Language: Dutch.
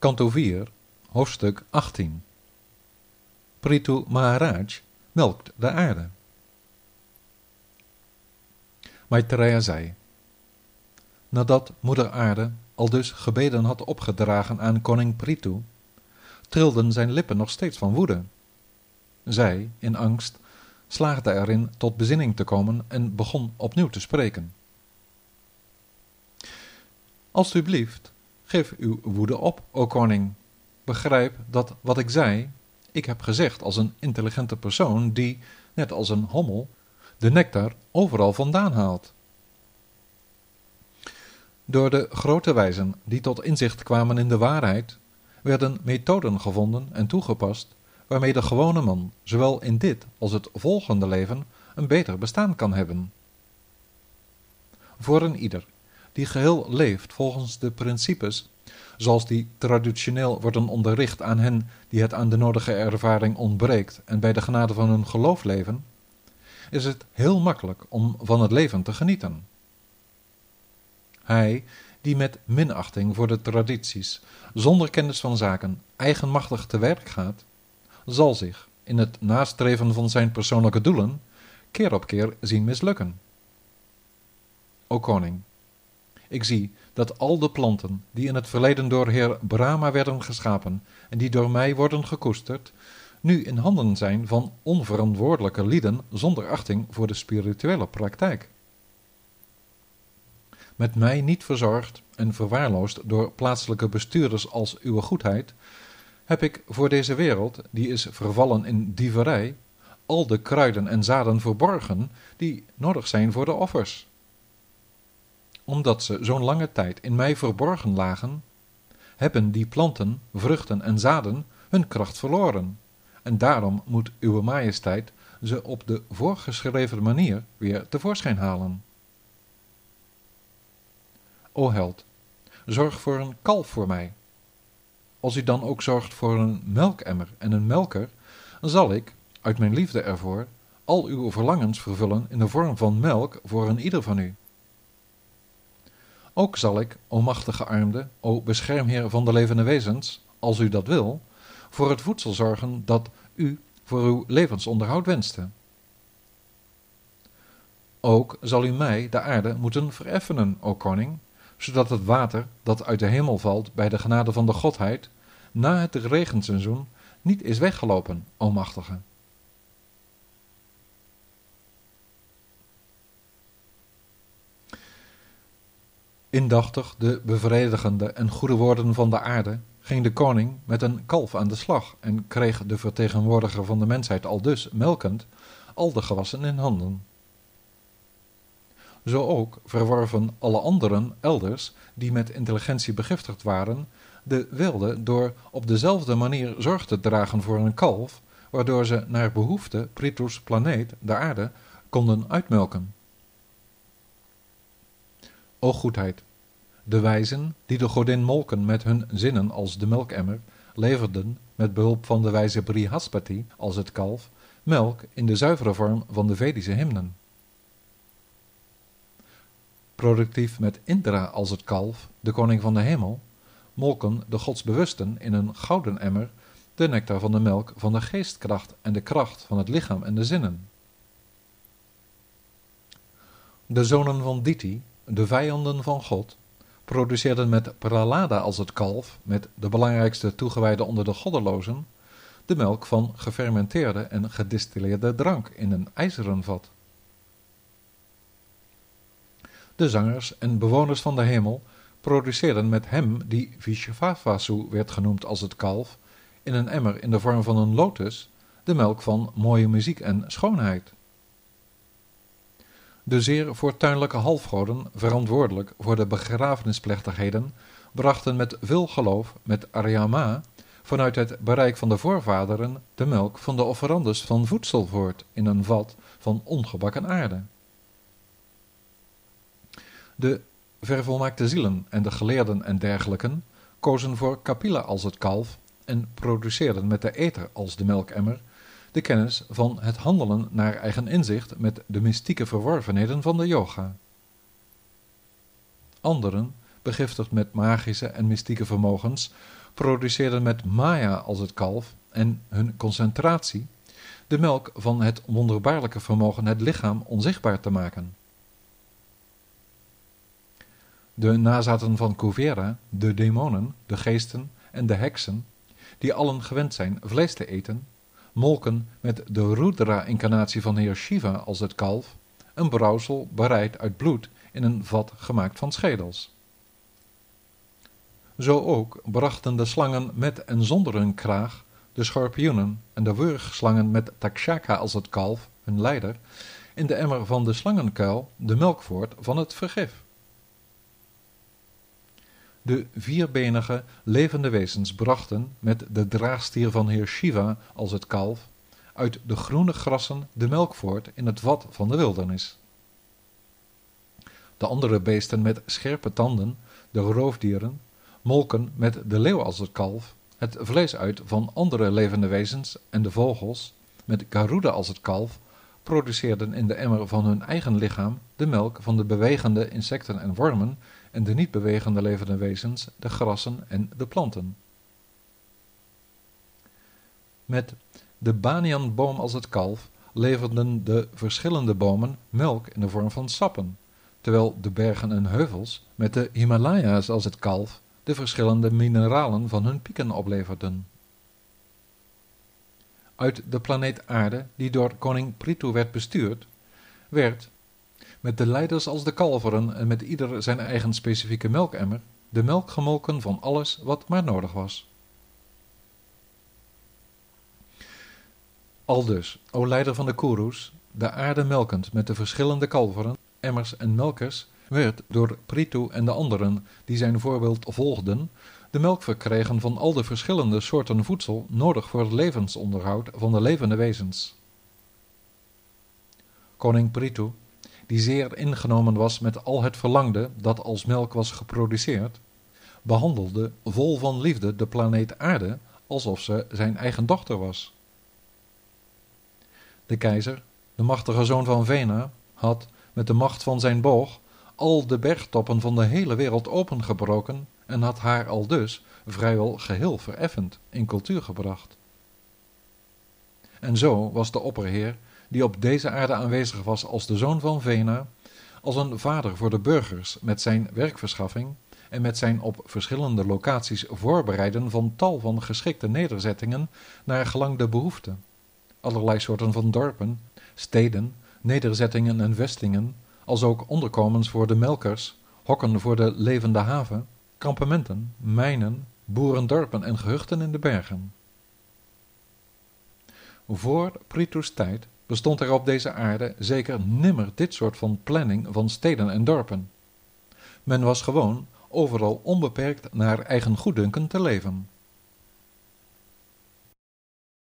Kanto 4, hoofdstuk 18. Prithu Maharaj melkt de aarde. Maitreya zei, nadat moeder aarde al dus gebeden had opgedragen aan koning Prithu, trilden zijn lippen nog steeds van woede. Zij, in angst, slaagde erin tot bezinning te komen en begon opnieuw te spreken. Alsjeblieft, geef uw woede op, o koning. Begrijp dat wat ik zei, ik heb gezegd als een intelligente persoon die, net als een hommel, de nectar overal vandaan haalt. Door de grote wijzen die tot inzicht kwamen in de waarheid, werden methoden gevonden en toegepast waarmee de gewone man zowel in dit als het volgende leven een beter bestaan kan hebben. Voor een ieder die geheel leeft volgens de principes zoals die traditioneel worden onderricht aan hen die het aan de nodige ervaring ontbreekt en bij de genade van hun geloof leven, is het heel makkelijk om van het leven te genieten. Hij die met minachting voor de tradities, zonder kennis van zaken, eigenmachtig te werk gaat, zal zich in het nastreven van zijn persoonlijke doelen keer op keer zien mislukken. O koning, ik zie dat al de planten die in het verleden door Heer Brahma werden geschapen en die door mij worden gekoesterd, nu in handen zijn van onverantwoordelijke lieden zonder achting voor de spirituele praktijk. Met mij niet verzorgd en verwaarloosd door plaatselijke bestuurders als uw goedheid, heb ik voor deze wereld, die is vervallen in dieverij, al de kruiden en zaden verborgen die nodig zijn voor de offers. Omdat ze zo'n lange tijd in mij verborgen lagen, hebben die planten, vruchten en zaden hun kracht verloren, en daarom moet uwe majesteit ze op de voorgeschreven manier weer tevoorschijn halen. O held, zorg voor een kalf voor mij, als u dan ook zorgt voor een melkemmer en een melker, zal ik, uit mijn liefde ervoor, al uw verlangens vervullen in de vorm van melk voor een ieder van u. Ook zal ik, o machtige armde, o beschermheer van de levende wezens, als u dat wil, voor het voedsel zorgen dat u voor uw levensonderhoud wenste. Ook zal u mij, de aarde, moeten vereffenen, o koning, zodat het water dat uit de hemel valt bij de genade van de Godheid, na het regenseizoen niet is weggelopen, o machtige. Indachtig de bevredigende en goede woorden van de aarde, ging de koning met een kalf aan de slag en kreeg de vertegenwoordiger van de mensheid al dus, melkend, al de gewassen in handen. Zo ook verworven alle anderen elders die met intelligentie begiftigd waren, de wilde door op dezelfde manier zorg te dragen voor een kalf, waardoor ze naar behoefte Prithus planeet, de aarde, konden uitmelken. O goedheid, de wijzen die de godin molken met hun zinnen als de melkemmer, leverden, met behulp van de wijze Brihaspati als het kalf, melk in de zuivere vorm van de Vedische hymnen productief met Indra als het kalf, de koning van de hemel, molken de godsbewusten in een gouden emmer de nectar van de melk van de geestkracht en de kracht van het lichaam en de zinnen. De zonen van Diti, de vijanden van God, produceerden met Pralada als het kalf, met de belangrijkste toegewijde onder de goddelozen, de melk van gefermenteerde en gedistilleerde drank in een ijzeren vat. De zangers en bewoners van de hemel produceerden met hem, die Vishvavasu werd genoemd als het kalf, in een emmer in de vorm van een lotus, de melk van mooie muziek en schoonheid. De zeer fortuinlijke halfgoden, verantwoordelijk voor de begrafenisplechtigheden, brachten met veel geloof, met Aryama, vanuit het bereik van de voorvaderen, de melk van de offerandes van voedsel voort in een vat van ongebakken aarde. De vervolmaakte zielen en de geleerden en dergelijken kozen voor Kapila als het kalf en produceerden met de ether als de melkemmer de kennis van het handelen naar eigen inzicht met de mystieke verworvenheden van de yoga. Anderen, begiftigd met magische en mystieke vermogens, produceerden met Maya als het kalf en hun concentratie de melk van het wonderbaarlijke vermogen het lichaam onzichtbaar te maken. De nazaten van Kuvera, de demonen, de geesten en de heksen, die allen gewend zijn vlees te eten, molken met de Rudra-incarnatie van heer Shiva als het kalf, een brouwsel bereid uit bloed in een vat gemaakt van schedels. Zo ook brachten de slangen met en zonder hun kraag, de schorpioenen en de wurgslangen met Takshaka als het kalf, hun leider, in de emmer van de slangenkuil de melk voort van het vergif. De vierbenige, levende wezens brachten, met de draagstier van heer Shiva als het kalf, uit de groene grassen de melk voort in het vat van de wildernis. De andere beesten met scherpe tanden, de roofdieren, molken met de leeuw als het kalf, het vlees uit van andere levende wezens en de vogels, met Garuda als het kalf, produceerden in de emmer van hun eigen lichaam de melk van de bewegende insecten en wormen en de niet bewegende levende wezens, de grassen en de planten. Met de banianboom als het kalf leverden de verschillende bomen melk in de vorm van sappen, terwijl de bergen en heuvels met de Himalaya's als het kalf de verschillende mineralen van hun pieken opleverden. Uit de planeet Aarde, die door koning Prithu werd bestuurd, werd, met de leiders als de kalveren en met ieder zijn eigen specifieke melkemmer, de melk gemolken van alles wat maar nodig was. Aldus, o leider van de Kurus, de aarde melkend met de verschillende kalveren, emmers en melkers, werd door Prithu en de anderen die zijn voorbeeld volgden, de melk verkregen van al de verschillende soorten voedsel nodig voor het levensonderhoud van de levende wezens. Koning Prithu, die zeer ingenomen was met al het verlangde dat als melk was geproduceerd, behandelde vol van liefde de planeet Aarde alsof ze zijn eigen dochter was. De keizer, de machtige zoon van Vena, had met de macht van zijn boog al de bergtoppen van de hele wereld opengebroken en had haar al dus vrijwel geheel vereffend in cultuur gebracht. En zo was de opperheer, die op deze aarde aanwezig was als de zoon van Vena, als een vader voor de burgers met zijn werkverschaffing en met zijn op verschillende locaties voorbereiden van tal van geschikte nederzettingen naar gelang de behoefte. Allerlei soorten van dorpen, steden, nederzettingen en vestingen, als ook onderkomens voor de melkers, hokken voor de levende haven, kampementen, mijnen, boerendorpen en gehuchten in de bergen. Voor Pritu's tijd bestond er op deze aarde zeker nimmer dit soort van planning van steden en dorpen. Men was gewoon overal onbeperkt naar eigen goeddunken te leven.